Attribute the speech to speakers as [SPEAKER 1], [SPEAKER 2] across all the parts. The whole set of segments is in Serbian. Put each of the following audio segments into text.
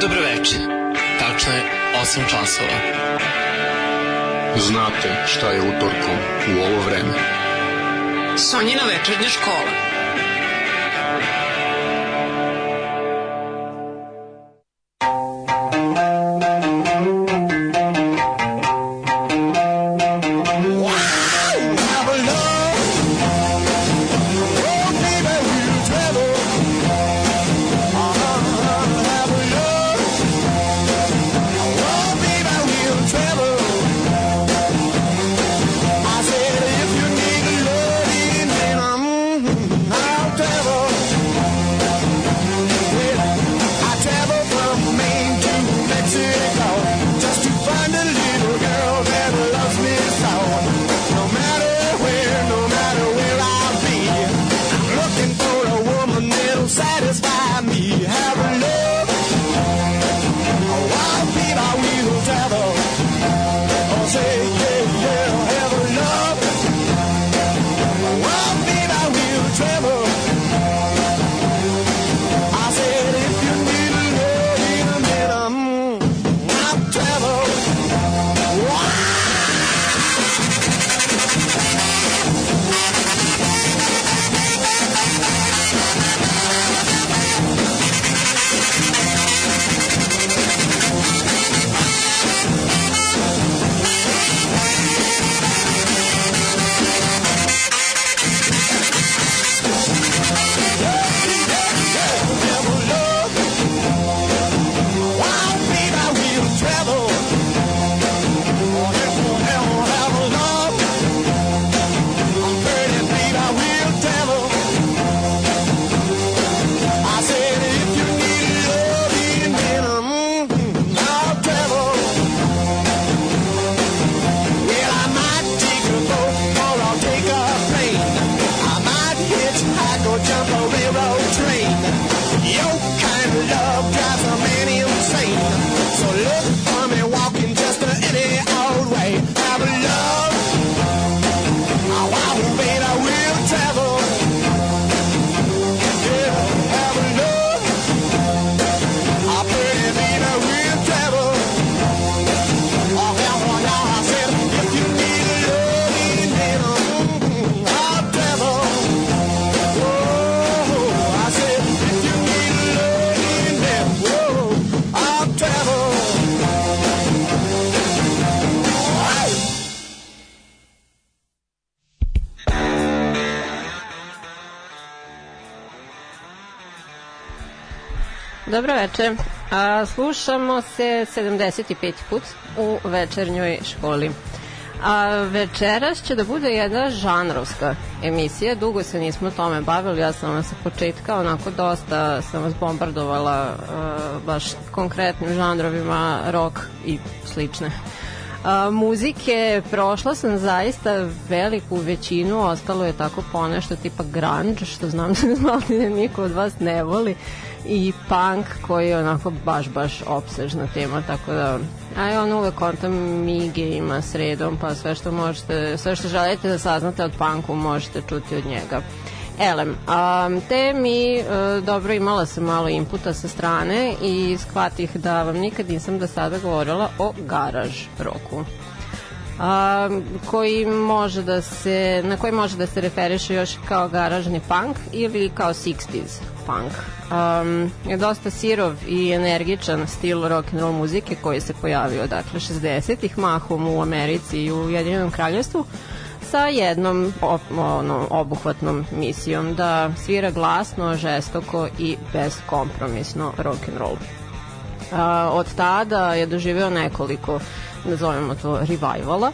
[SPEAKER 1] Dobroveče. Tačno je 8 časova.
[SPEAKER 2] Znate šta je utorkom u ovo vreme.
[SPEAKER 1] Sonjina večernja škola.
[SPEAKER 3] Veče. A, slušamo se 75. put u večernjoj školi. A večeras će da bude jedna žanrovska emisija, dugo se nismo tome bavili, ja sam vas sa početka onako dosta sam vas bombardovala uh, baš konkretnim žanrovima rock i slične a, muzike, prošla sam zaista veliku većinu, ostalo je tako ponešto tipa grunge, što znam da niko od vas ne voli i punk koji je onako baš, baš opsežna tema, tako da a on uvek konta mige ima sredom, pa sve što možete, sve što želite da saznate od punku možete čuti od njega. Elem, um, te mi, uh, dobro imala sam malo inputa sa strane i shvatih da vam nikad nisam do sada govorila o garaž roku a, koji može da se, na koji može da se referiše još kao garažni punk ili kao 60s punk. Um, je dosta sirov i energičan stil rock and roll muzike koji se pojavio dakle 60-ih mahom u Americi i u Ujedinjenom kraljevstvu sa jednom ono, obuhvatnom misijom da svira glasno, žestoko i beskompromisno rock and roll. Uh, od tada je doživeo nekoliko nazovemo to revivala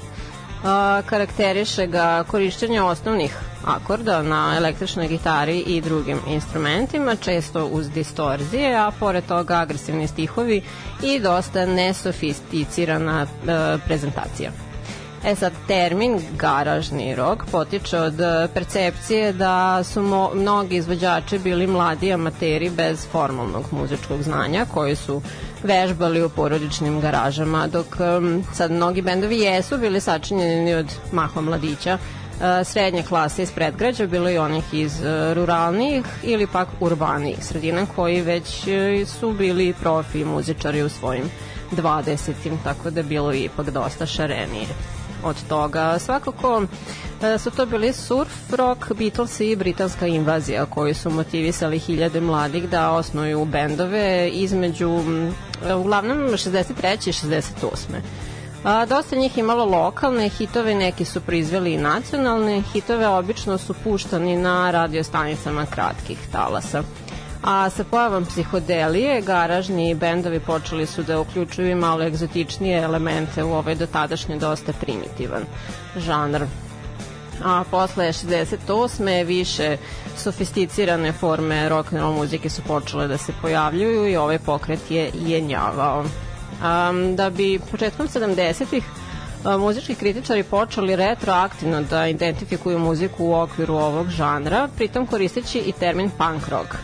[SPEAKER 3] a, karakteriše ga korišćenje osnovnih akorda na električnoj gitari i drugim instrumentima, često uz distorzije, a pored toga agresivni stihovi i dosta nesofisticirana e, prezentacija. E sad, termin garažni rok potiče od percepcije da su mo, mnogi izvođači bili mladi amateri bez formalnog muzičkog znanja koji su vežbali u porodičnim garažama, dok sad mnogi bendovi jesu bili sačinjeni od mahom mladića srednje klase iz predgrađa, bilo i onih iz ruralnijih ili pak urbanijih sredina koji već su bili profi muzičari u svojim 20. tako da bilo ipak dosta šarenije od toga. Svakako su to bili surf, rock, Beatles i britanska invazija koji su motivisali hiljade mladih da osnuju bendove između uglavnom 63. i 68. A, dosta njih imalo lokalne hitove, neki su proizveli i nacionalne. Hitove obično su puštani na radiostanicama kratkih talasa. A sa pojavom psihodelije, garažni bendovi počeli su da uključuju i malo egzotičnije elemente u ovaj dotadašnje dosta primitivan žanr a posle 68. više sofisticirane forme rock and roll muzike su počele da se pojavljuju i ovaj pokret je jenjavao. Um, da bi početkom 70-ih muzički kritičari počeli retroaktivno da identifikuju muziku u okviru ovog žanra, pritom koristeći i termin punk rock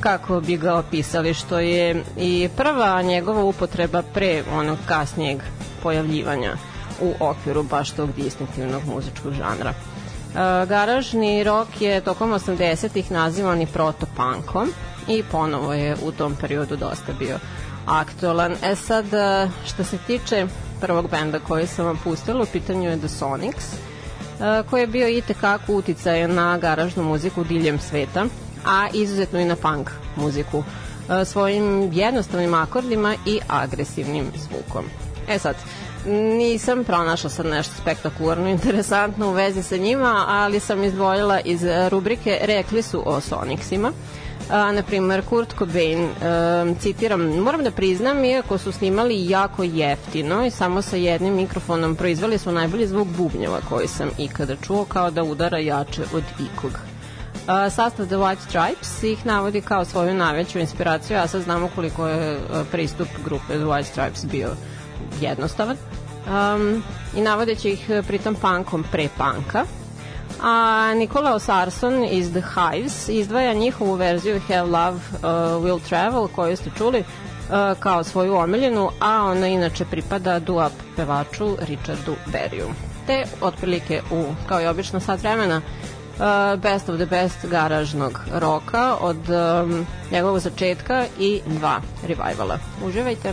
[SPEAKER 3] kako bi ga opisali, što je i prva njegova upotreba pre onog kasnijeg pojavljivanja u okviru baš tog distinktivnog muzičkog žanra. Garažni rok je tokom 80-ih nazivan i protopunkom i ponovo je u tom periodu dosta bio aktualan. E sad, e, što se tiče prvog benda koji sam vam pustila, u pitanju je The Sonics, e, koji je bio i tekako uticaj na garažnu muziku diljem sveta, a izuzetno i na punk muziku svojim jednostavnim akordima i agresivnim zvukom. E sad, nisam pronašla sad nešto spektakularno interesantno u vezi sa njima, ali sam izdvojila iz rubrike Rekli su o Sonicsima. A, na primer, Kurt Cobain, e, citiram, moram da priznam, iako su snimali jako jeftino i samo sa jednim mikrofonom proizvali su najbolji zvuk bubnjeva koji sam ikada čuo, kao da udara jače od ikog. Uh, sastav The White Stripes ih navodi kao svoju najveću inspiraciju, a sad znamo koliko je pristup grupe The White Stripes bio jednostavan um, i navodeći ih pritom punkom pre punka. A Nikola Sarson iz The Hives izdvaja njihovu verziju Have Love uh, Will Travel koju ste čuli uh, kao svoju omiljenu, a ona inače pripada duap pevaču Richardu Berryu. Te otprilike u, kao i obično sat vremena, uh, best of the best garažnog roka od um, njegovog začetka i dva revivala. Uživajte!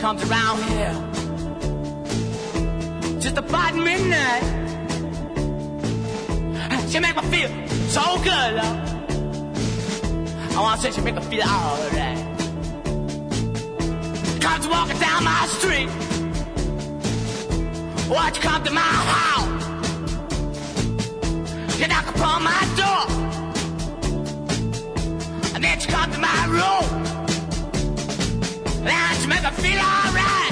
[SPEAKER 4] Comes around here just about midnight. She make me feel so good. I wanna say she make me feel alright. Comes walking down my street. Watch you come to my house. You knock upon my door. And then she come to my room. That's make me feel alright.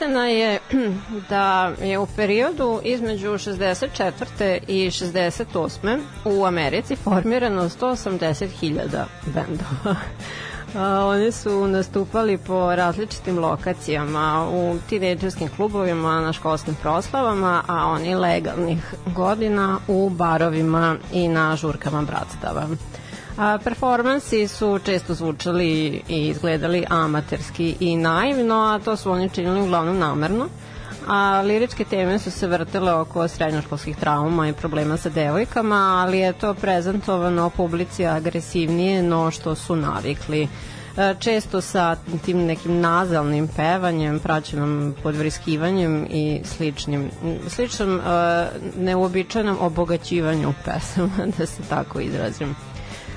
[SPEAKER 3] Procena je da je u periodu između 64. i 68. u Americi formirano 180.000 bendova. A, Oni su nastupali po različitim lokacijama, u tinejdžerskim klubovima, na školskim proslavama, a oni legalnih godina u barovima i na žurkama bratstava. A, performansi su često zvučali i izgledali amaterski i naivno, a to su oni činili uglavnom namerno. A liričke teme su se vrtele oko srednjoškolskih trauma i problema sa devojkama, ali je to prezentovano publici agresivnije no što su navikli E, često sa tim nekim nazalnim pevanjem, praćenom podvriskivanjem i sličnim, sličnom uh, neuobičajenom obogaćivanju pesama, da se tako izrazim.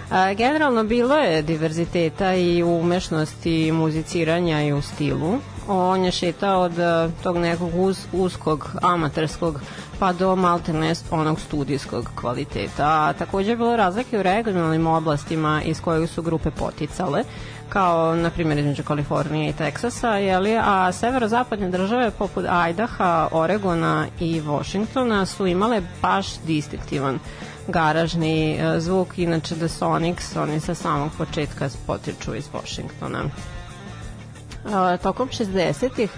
[SPEAKER 3] A, generalno bilo je diverziteta i umešnosti muziciranja i u stilu. On je šetao od a, tog nekog uz, uskog amaterskog pa do maltene onog studijskog kvaliteta. A takođe je bilo razlike u regionalnim oblastima iz kojih su grupe poticale kao na primjer između Kalifornije i Teksasa, jeli, a severozapadne države poput Idaha, Oregona i Washingtona su imale baš distinktivan garažni e, zvuk, inače The Sonics, oni sa samog početka potiču iz Washingtona. E, tokom 60-ih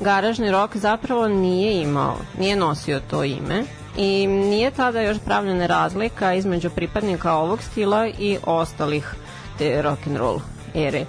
[SPEAKER 3] garažni rok zapravo nije imao, nije nosio to ime i nije tada još pravljena razlika između pripadnika ovog stila i ostalih te rock and roll ere.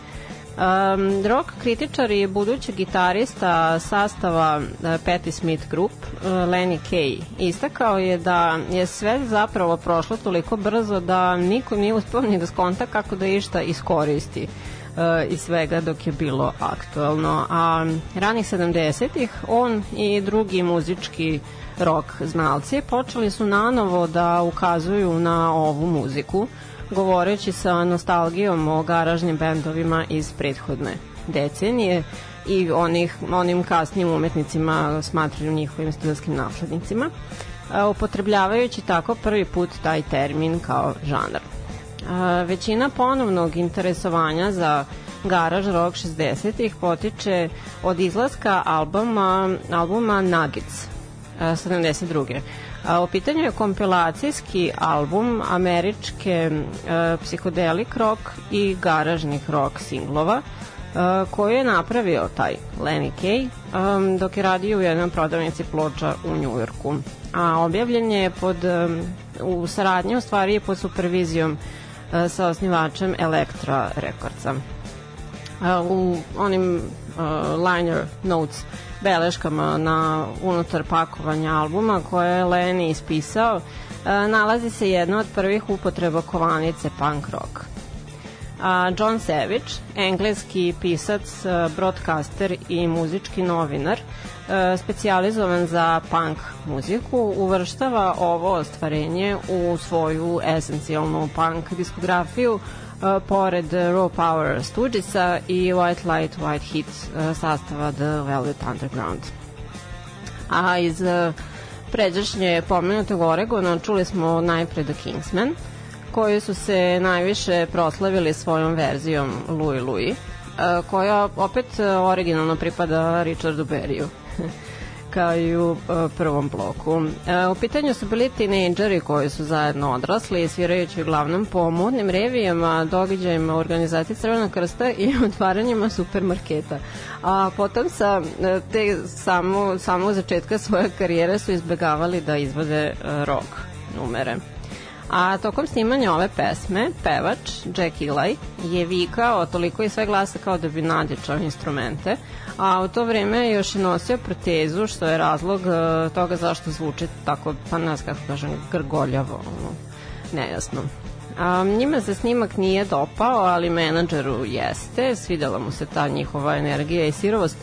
[SPEAKER 3] Um, rock kritičar i budući gitarista sastava uh, Patti Smith Group, uh, Lenny Kay, istakao je da je sve zapravo prošlo toliko brzo da niko nije uspio ni da skonta kako da išta iskoristi uh, iz svega dok je bilo aktuelno. A ranih 70-ih on i drugi muzički rock znalci počeli su nanovo da ukazuju na ovu muziku, govoreći sa nostalgijom o garažnim bendovima iz prethodne decenije i onih, onim kasnim umetnicima smatraju njihovim studentskim naslednicima, a, upotrebljavajući tako prvi put taj termin kao žanar. A, većina ponovnog interesovanja za garaž rock 60-ih potiče od izlaska albuma, albuma Nuggets 72. A, u pitanju je kompilacijski album američke e, psihodelik rock i garažnih rock singlova koju je napravio taj Lenny Kay um, dok je radio u jednoj prodavnici ploča u Njujorku. A objavljen je pod, um, u saradnji, u stvari pod supervizijom uh, sa osnivačem Elektra Rekordca. Uh, u onim uh, liner notes beleškama na unutar pakovanja albuma koje je Lenny ispisao, uh, nalazi se jedna od prvih upotreba kovanice punk rock. A John Savage, engleski pisac, broadcaster i muzički novinar, specijalizovan za punk muziku, uvrštava ovo ostvarenje u svoju esencijalnu punk diskografiju pored Raw Power Studisa i White Light White Heat sastava The Velvet Underground. A iz pređašnje pomenutog Oregona čuli smo najpre The Kingsmen, koji su se najviše proslavili svojom verzijom Louis Louis, koja opet originalno pripada Richardu Berryu kao i u prvom bloku. U pitanju su bili tinejdžeri koji su zajedno odrasli, svirajući uglavnom po modnim revijama, događajima organizaciji Crvenog krsta i otvaranjima supermarketa. A potom sa te samo, samo začetka svoje karijere su izbegavali da izvode rock numere. A tokom snimanja ove pesme, pevač Jack Eli je vikao toliko i sve glasa kao da bi nadječao instrumente, a u to vreme još je nosio protezu, što je razlog uh, toga zašto zvuči tako, pa ne znam kako kažem, grgoljavo, ono, nejasno. A, njima se snimak nije dopao, ali menadžeru jeste, svidela mu se ta njihova energija i sirovost,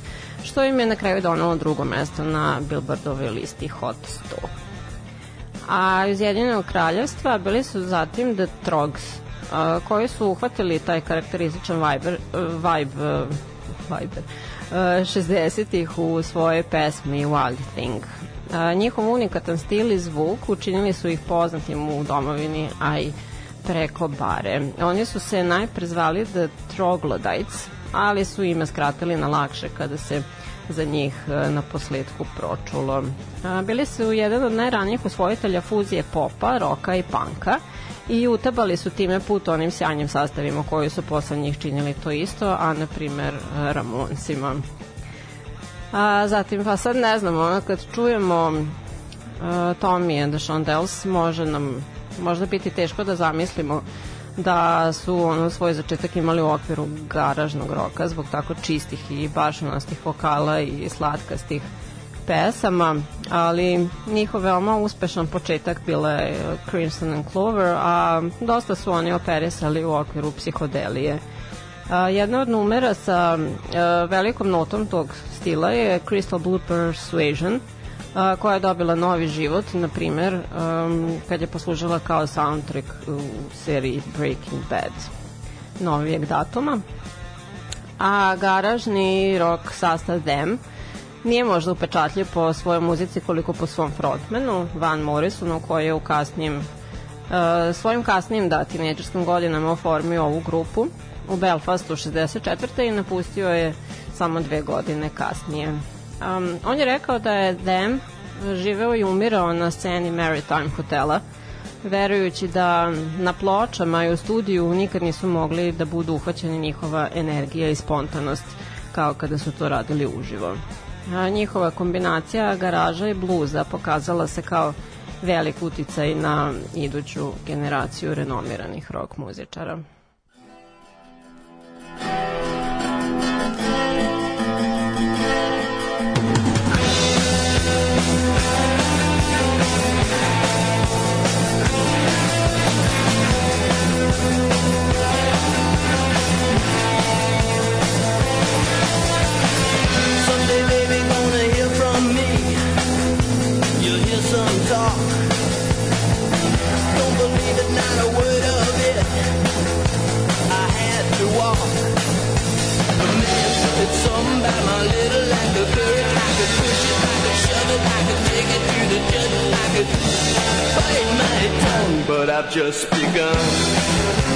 [SPEAKER 3] što im je na kraju donalo drugo mesto na Billboardovoj listi Hot 100 a iz Jedinog kraljevstva bili su zatim The Trogs, a, koji su uhvatili taj karakterističan vibe, vibe, vibe 60-ih u svoje pesmi Wild Thing. A, njihov unikatan stil i zvuk učinili su ih poznatim u domovini, a i preko bare. Oni su se najpre zvali The Troglodytes, ali su ime skratili na lakše kada se za njih e, na posledku pročulo. Bili su jedan od najranijih usvojitelja fuzije popa, roka i panka i utabali su time put onim sjajnim sastavima koji su posle njih činili to isto, a na primer Ramonsima. A, zatim, pa sad ne znam, ono, kad čujemo uh, Tommy and the Shondells, može nam možda biti teško da zamislimo da su ono svoj začetak imali u okviru garažnog roka zbog tako čistih i bašunastih vokala i slatkastih pesama, ali njihov veoma uspešan početak bila je Crimson and Clover, a dosta su oni operisali u okviru psihodelije. A, jedna od numera sa a, velikom notom tog stila je Crystal Blue Persuasion, a, koja je dobila novi život, na primer, um, kad je poslužila kao soundtrack u seriji Breaking Bad novijeg datuma. A garažni rock sastav Them nije možda upečatljiv po svojoj muzici koliko po svom frontmanu, Van Morrisonu, koji je u kasnijim uh, svojim kasnijim da tineđerskim godinama oformio ovu grupu u Belfastu 64. i napustio je samo dve godine kasnije. Um, on je rekao da je Them živeo i umirao na sceni Maritime hotela, verujući da na pločama i u studiju nikad nisu mogli da budu uhvaćeni njihova energija i spontanost kao kada su to radili uživo. A njihova kombinacija garaža i bluza pokazala se kao velik uticaj na iduću generaciju renomiranih rock muzičara.
[SPEAKER 4] but
[SPEAKER 5] I've just begun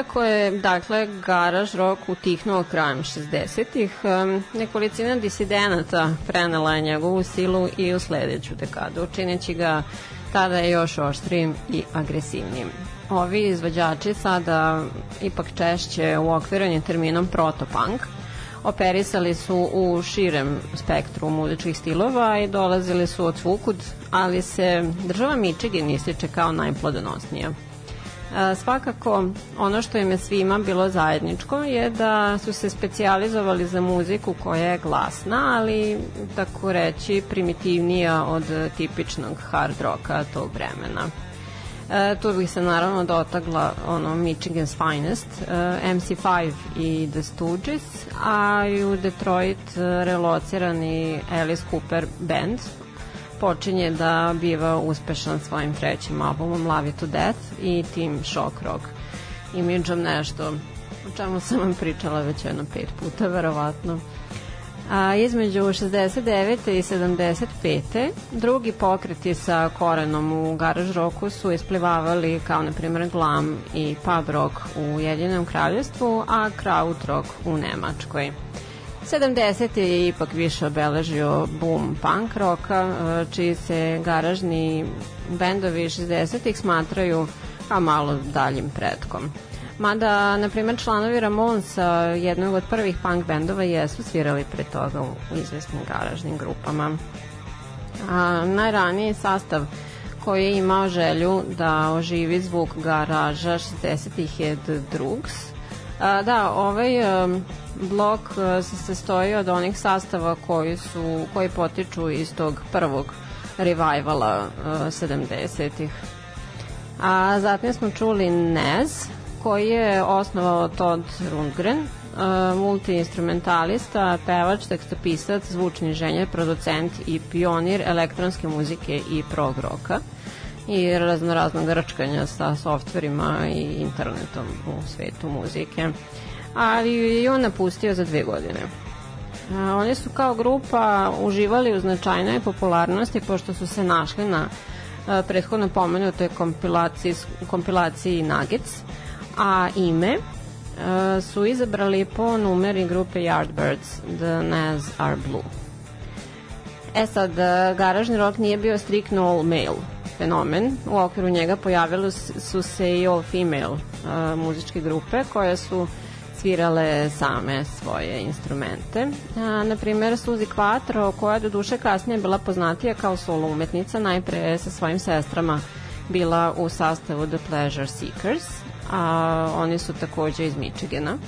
[SPEAKER 3] iako je, dakle, garaž rock utihnuo krajem 60-ih, um, nekolicina disidenata prenela je njegovu silu i u sledeću dekadu, čineći ga tada još oštrijim i agresivnim. Ovi izvođači sada ipak češće uokviranje terminom protopunk, operisali su u širem spektru muzičkih stilova i dolazili su od svukud, ali se država Michigan ističe kao najplodonosnija. Svakako, ono što im je svima bilo zajedničko je da su se specijalizovali za muziku koja je glasna, ali tako reći primitivnija od tipičnog hard roka tog vremena. E, tu bih se naravno dotagla ono Michigan's Finest, e, MC5 i The Stooges, a i u Detroit relocirani Alice Cooper Band počinje da biva uspešan svojim trećim albumom Love It to Death i tim Shock Rock imidžom nešto o čemu sam vam pričala već jedno pet puta verovatno a između 69. i 75. drugi pokreti sa korenom u garaž roku su isplivavali kao na primjer glam i pub rock u Jedinom kraljestvu, a kraut rock u Nemačkoj. 70. je ipak više obeležio boom punk roka, čiji se garažni bendovi 60. smatraju kao malo daljim pretkom. Mada, na primjer, članovi Ramonsa, jednog od prvih punk bendova, jesu svirali pre toga u izvesnim garažnim grupama. A, najraniji sastav koji je imao želju da oživi zvuk garaža 60-ih je The Drugs. A, da, ovaj um, blok uh, se sastoji od onih sastava koji su koji potiču iz tog prvog revivala uh, 70-ih. A zatim smo čuli Nez, koji je osnovao Todd Rundgren, uh, multiinstrumentalista, pevač, tekstopisac, zvučni inženjer, producent i pionir elektronske muzike i prog roka i raznoraznog grčkanja sa softverima i internetom u svetu muzike. Ali je i on napustio za dve godine. Oni su kao grupa uživali u značajnoj popularnosti pošto su se našli na a, prethodno pomenutoj kompilaciji, kompilaciji Nuggets, a ime su izabrali po numeri grupe Yardbirds, The Nas Are Blue. E sad, garažni rock nije bio striktno all male fenomen. U okviru njega pojavile su se i all female uh, muzičke grupe koje su svirale same svoje instrumente. Na primjer, Suzy Quattro, koja do duše kasnije bila poznatija kao solo umetnica, najpre sa svojim sestrama bila u sastavu The Pleasure Seekers, a oni su takođe iz Michigana.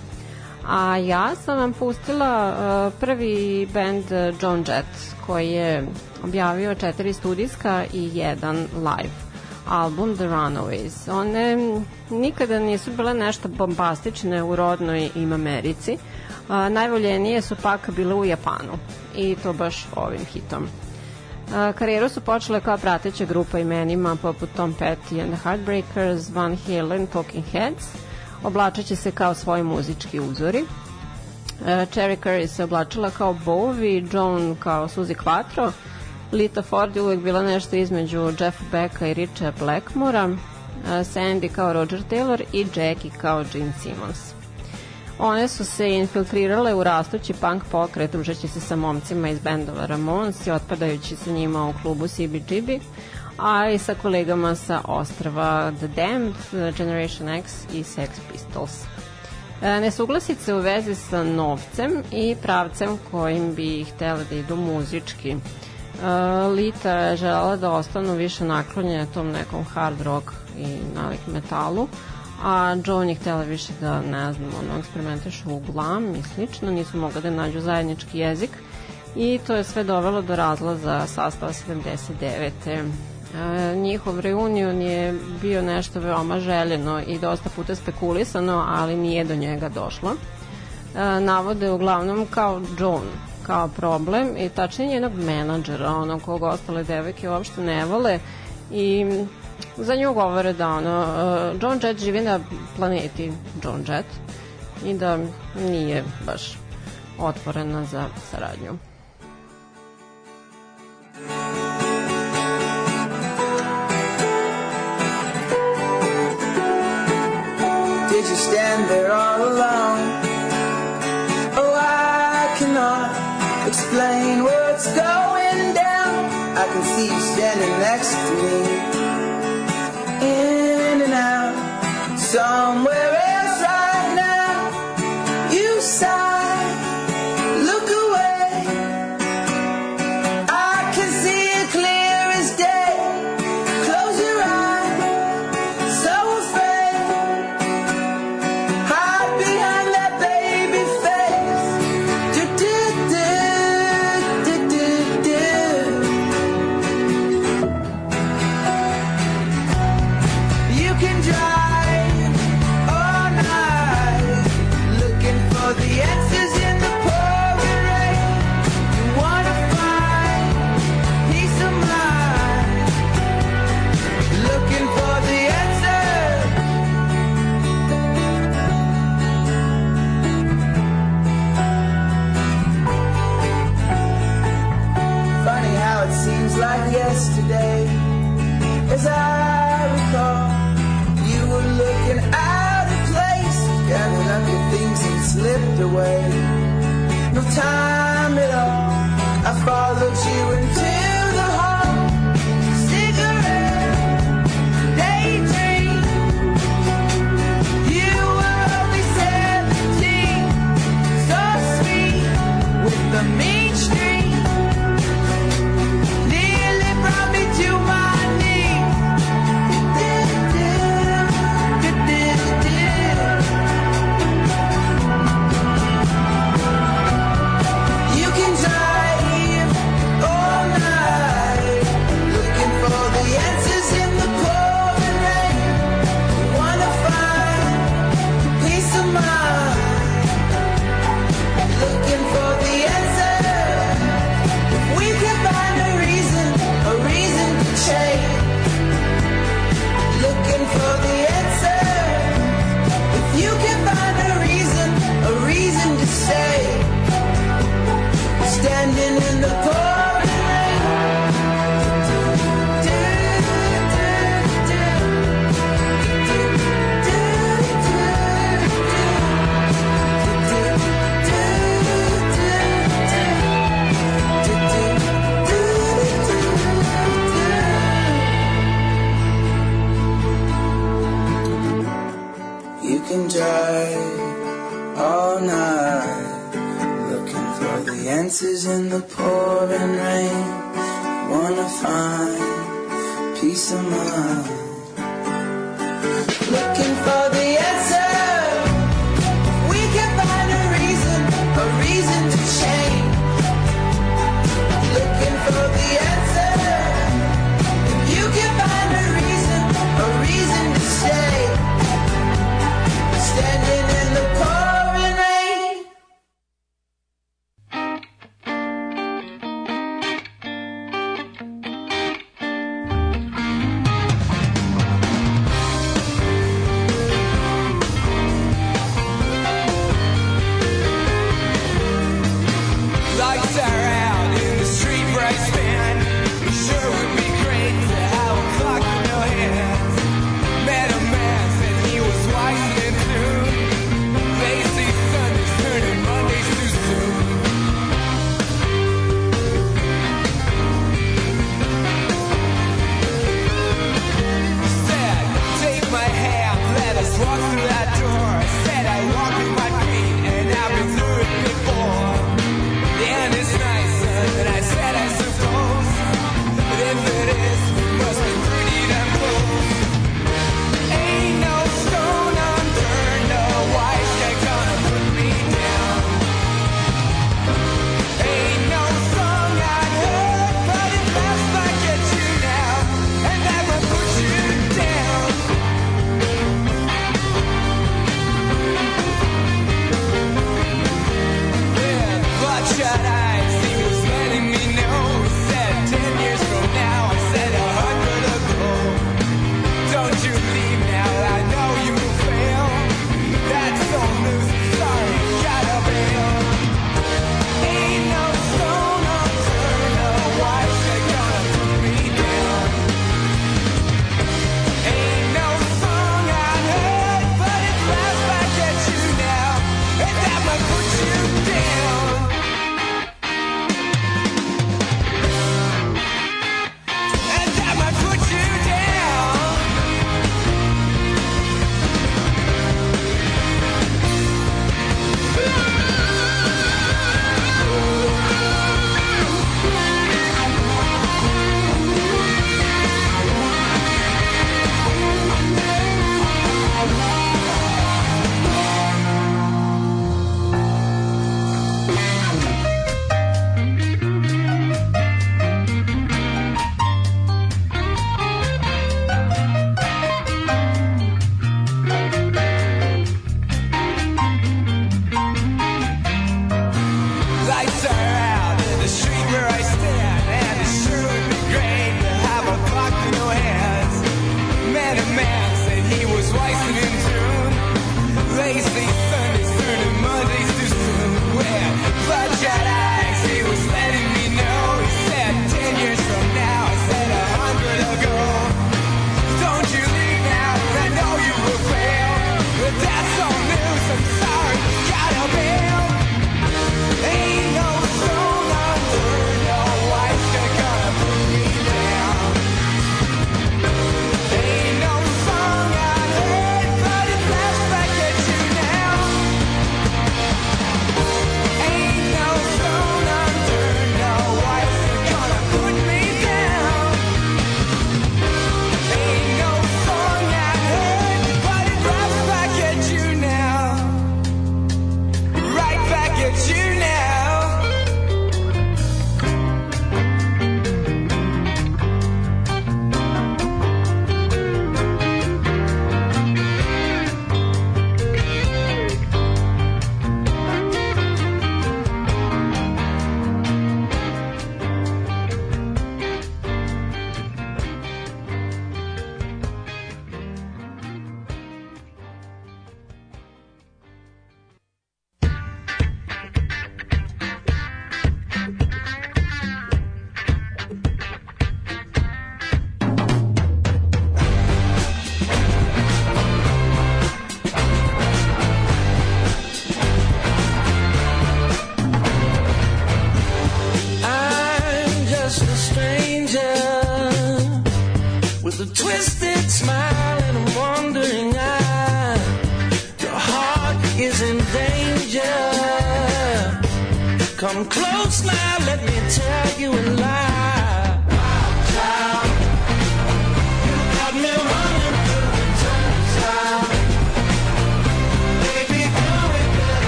[SPEAKER 3] A ja sam vam pustila uh, prvi band John Jett koji je objavio četiri studijska i jedan live album The Runaways. One nikada nisu bile nešto bombastične u rodnoj im Americi. Uh, najvoljenije su pak bile u Japanu i to baš ovim hitom. Karijeru su počele kao prateća grupa imenima poput Tom Petty and the Heartbreakers, Van Halen, Talking Heads. Oblačeće se kao svoji muzički uzori. Cherry Curry se oblačila kao Bowie, Joan kao Suzy Quattro, Lita Ford je uvek bila nešto između Jeffa Becka i Richa Blackmora, Sandy kao Roger Taylor i Jackie kao Gene Simmons. One su se infiltrirale u rastući punk pokret, družeći se sa momcima iz bendova Ramones i otpadajući sa njima u klubu CBGB, a i sa kolegama sa ostrava The Damned, Generation X i Sex Pistols. E, nesuglasice u vezi sa novcem i pravcem kojim bi htjeli da idu muzički. E, Lita je žela da ostanu više naklonjene tom nekom hard rock i nalik metalu, a Joan je htjela više da, ne znam, ono, eksperimentišu u glam i slično, nisu mogli da nađu zajednički jezik i to je sve dovelo do razlaza sastava 79. E, njihov reunion je bio nešto veoma željeno i dosta puta spekulisano, ali nije do njega došlo. E, navode uglavnom kao Joan kao problem i tačnije njenog menadžera, ono kog ostale devojke uopšte ne vole i za nju govore da ono, uh, John Jett živi na planeti John Jett i da nije baš otvorena za saradnju.
[SPEAKER 6] stand there all alone. as I recall. You were looking out of place, gathered up your things and slipped away. No time.
[SPEAKER 7] summer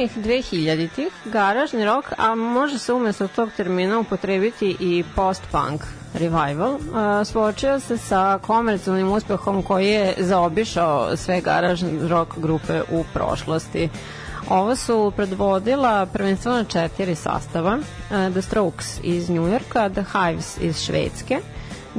[SPEAKER 3] Ranijih 2000-ih garažni rock, a može se umesto tog termina upotrebiti i post-punk revival, a, suočio se sa komercijalnim uspehom koji je zaobišao sve garažne rock grupe u prošlosti. Ovo su predvodila prvenstveno četiri sastava, uh, The Strokes iz Njujorka, The Hives iz Švedske,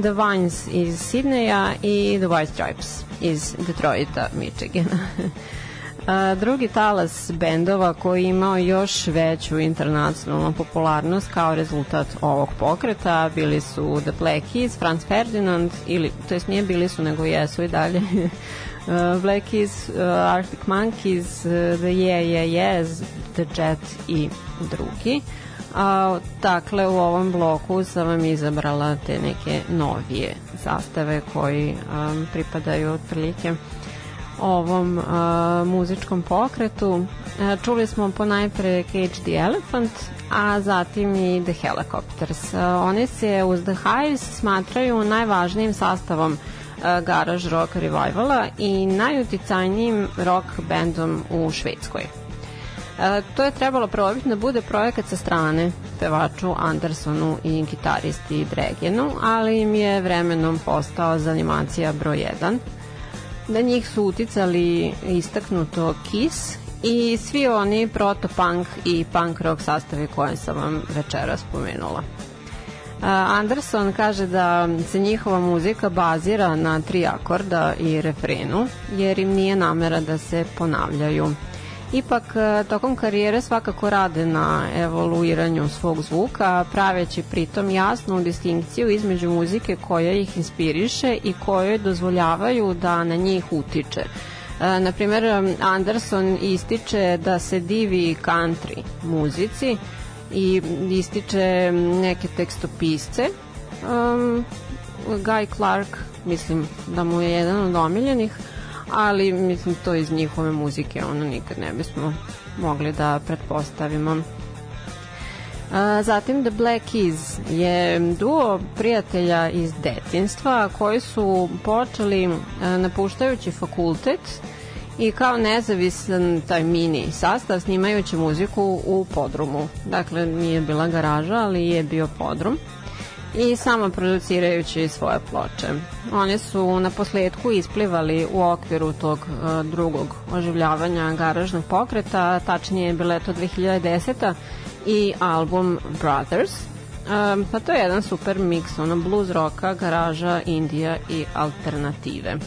[SPEAKER 3] The Vines iz Sidneja i The White Stripes iz Detroita, Michigana. A, drugi talas bendova koji je imao još veću internacionalnu popularnost kao rezultat ovog pokreta bili su The Black Keys, Franz Ferdinand ili, to jest nije bili su nego jesu i dalje uh, Black Keys, uh, Arctic Monkeys, uh, The Yeah Yeah Yeahs, The Jet i drugi. A, dakle, u ovom bloku sam vam izabrala te neke novije sastave koji um, pripadaju otprilike ovom uh, muzičkom pokretu. Uh, čuli smo po najpre Cage the Elephant, a zatim i The Helicopters. Uh, oni se uz The Hives smatraju najvažnijim sastavom uh, garage rock revivala i najuticajnijim rock bandom u Švedskoj. E, to je trebalo probiti da bude projekat sa strane pevaču Andersonu i gitaristi Dregenu, ali im je vremenom postao zanimacija broj 1. Na njih su uticali istaknuto Kiss i svi oni protopunk i punk rock sastavi koje sam vam večera spomenula. Anderson kaže da se njihova muzika bazira na tri akorda i refrenu, jer im nije namera da se ponavljaju. Ipak, tokom karijere svakako rade na evoluiranju svog zvuka, praveći pritom jasnu distinkciju između muzike koja ih inspiriše i koje dozvoljavaju da na njih utiče. Na primer, Anderson ističe da se divi country muzici i ističe neke tekstopisce. Um, Guy Clark, mislim da mu je jedan od omiljenih, ali mislim to iz njihove muzike ono nikad ne bismo mogli da pretpostavimo. A, zatim The Black Keys je duo prijatelja iz detinstva koji su počeli a, napuštajući fakultet i kao nezavisan taj mini sastav snimajući muziku u podrumu. Dakle, nije bila garaža, ali je bio podrum i samo producirajući svoje ploče. Oni su na posledku isplivali u okviru tog uh, drugog oživljavanja garažnog pokreta, tačnije je bilo to 2010. i album Brothers. Um, pa to je jedan super miks, ono blues roka, garaža, indija i alternative.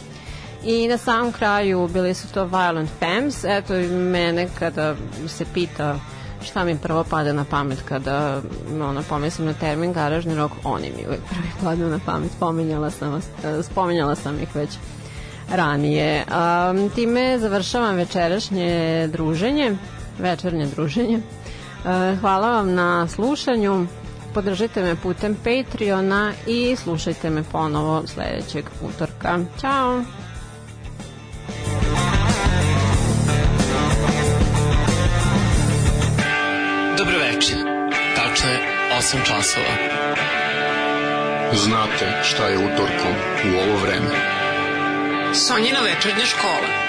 [SPEAKER 3] I na samom kraju bili su to Violent Femmes, eto mene kada se pita šta mi prvo pada na pamet kada ono, pomislim na termin garažni rok, oni mi uvek prvi padaju na pamet. Spominjala sam, spominjala sam ih već ranije. Um, time završavam večerašnje druženje, večernje druženje. Uh, hvala vam na slušanju. Podržite me putem Patreona i slušajte me ponovo sledećeg utorka. Ćao!
[SPEAKER 1] Dobro večer. Tačno je 8 časova.
[SPEAKER 2] Znate šta je utorkom u ovo vreme.
[SPEAKER 1] Sonjina večernja škola.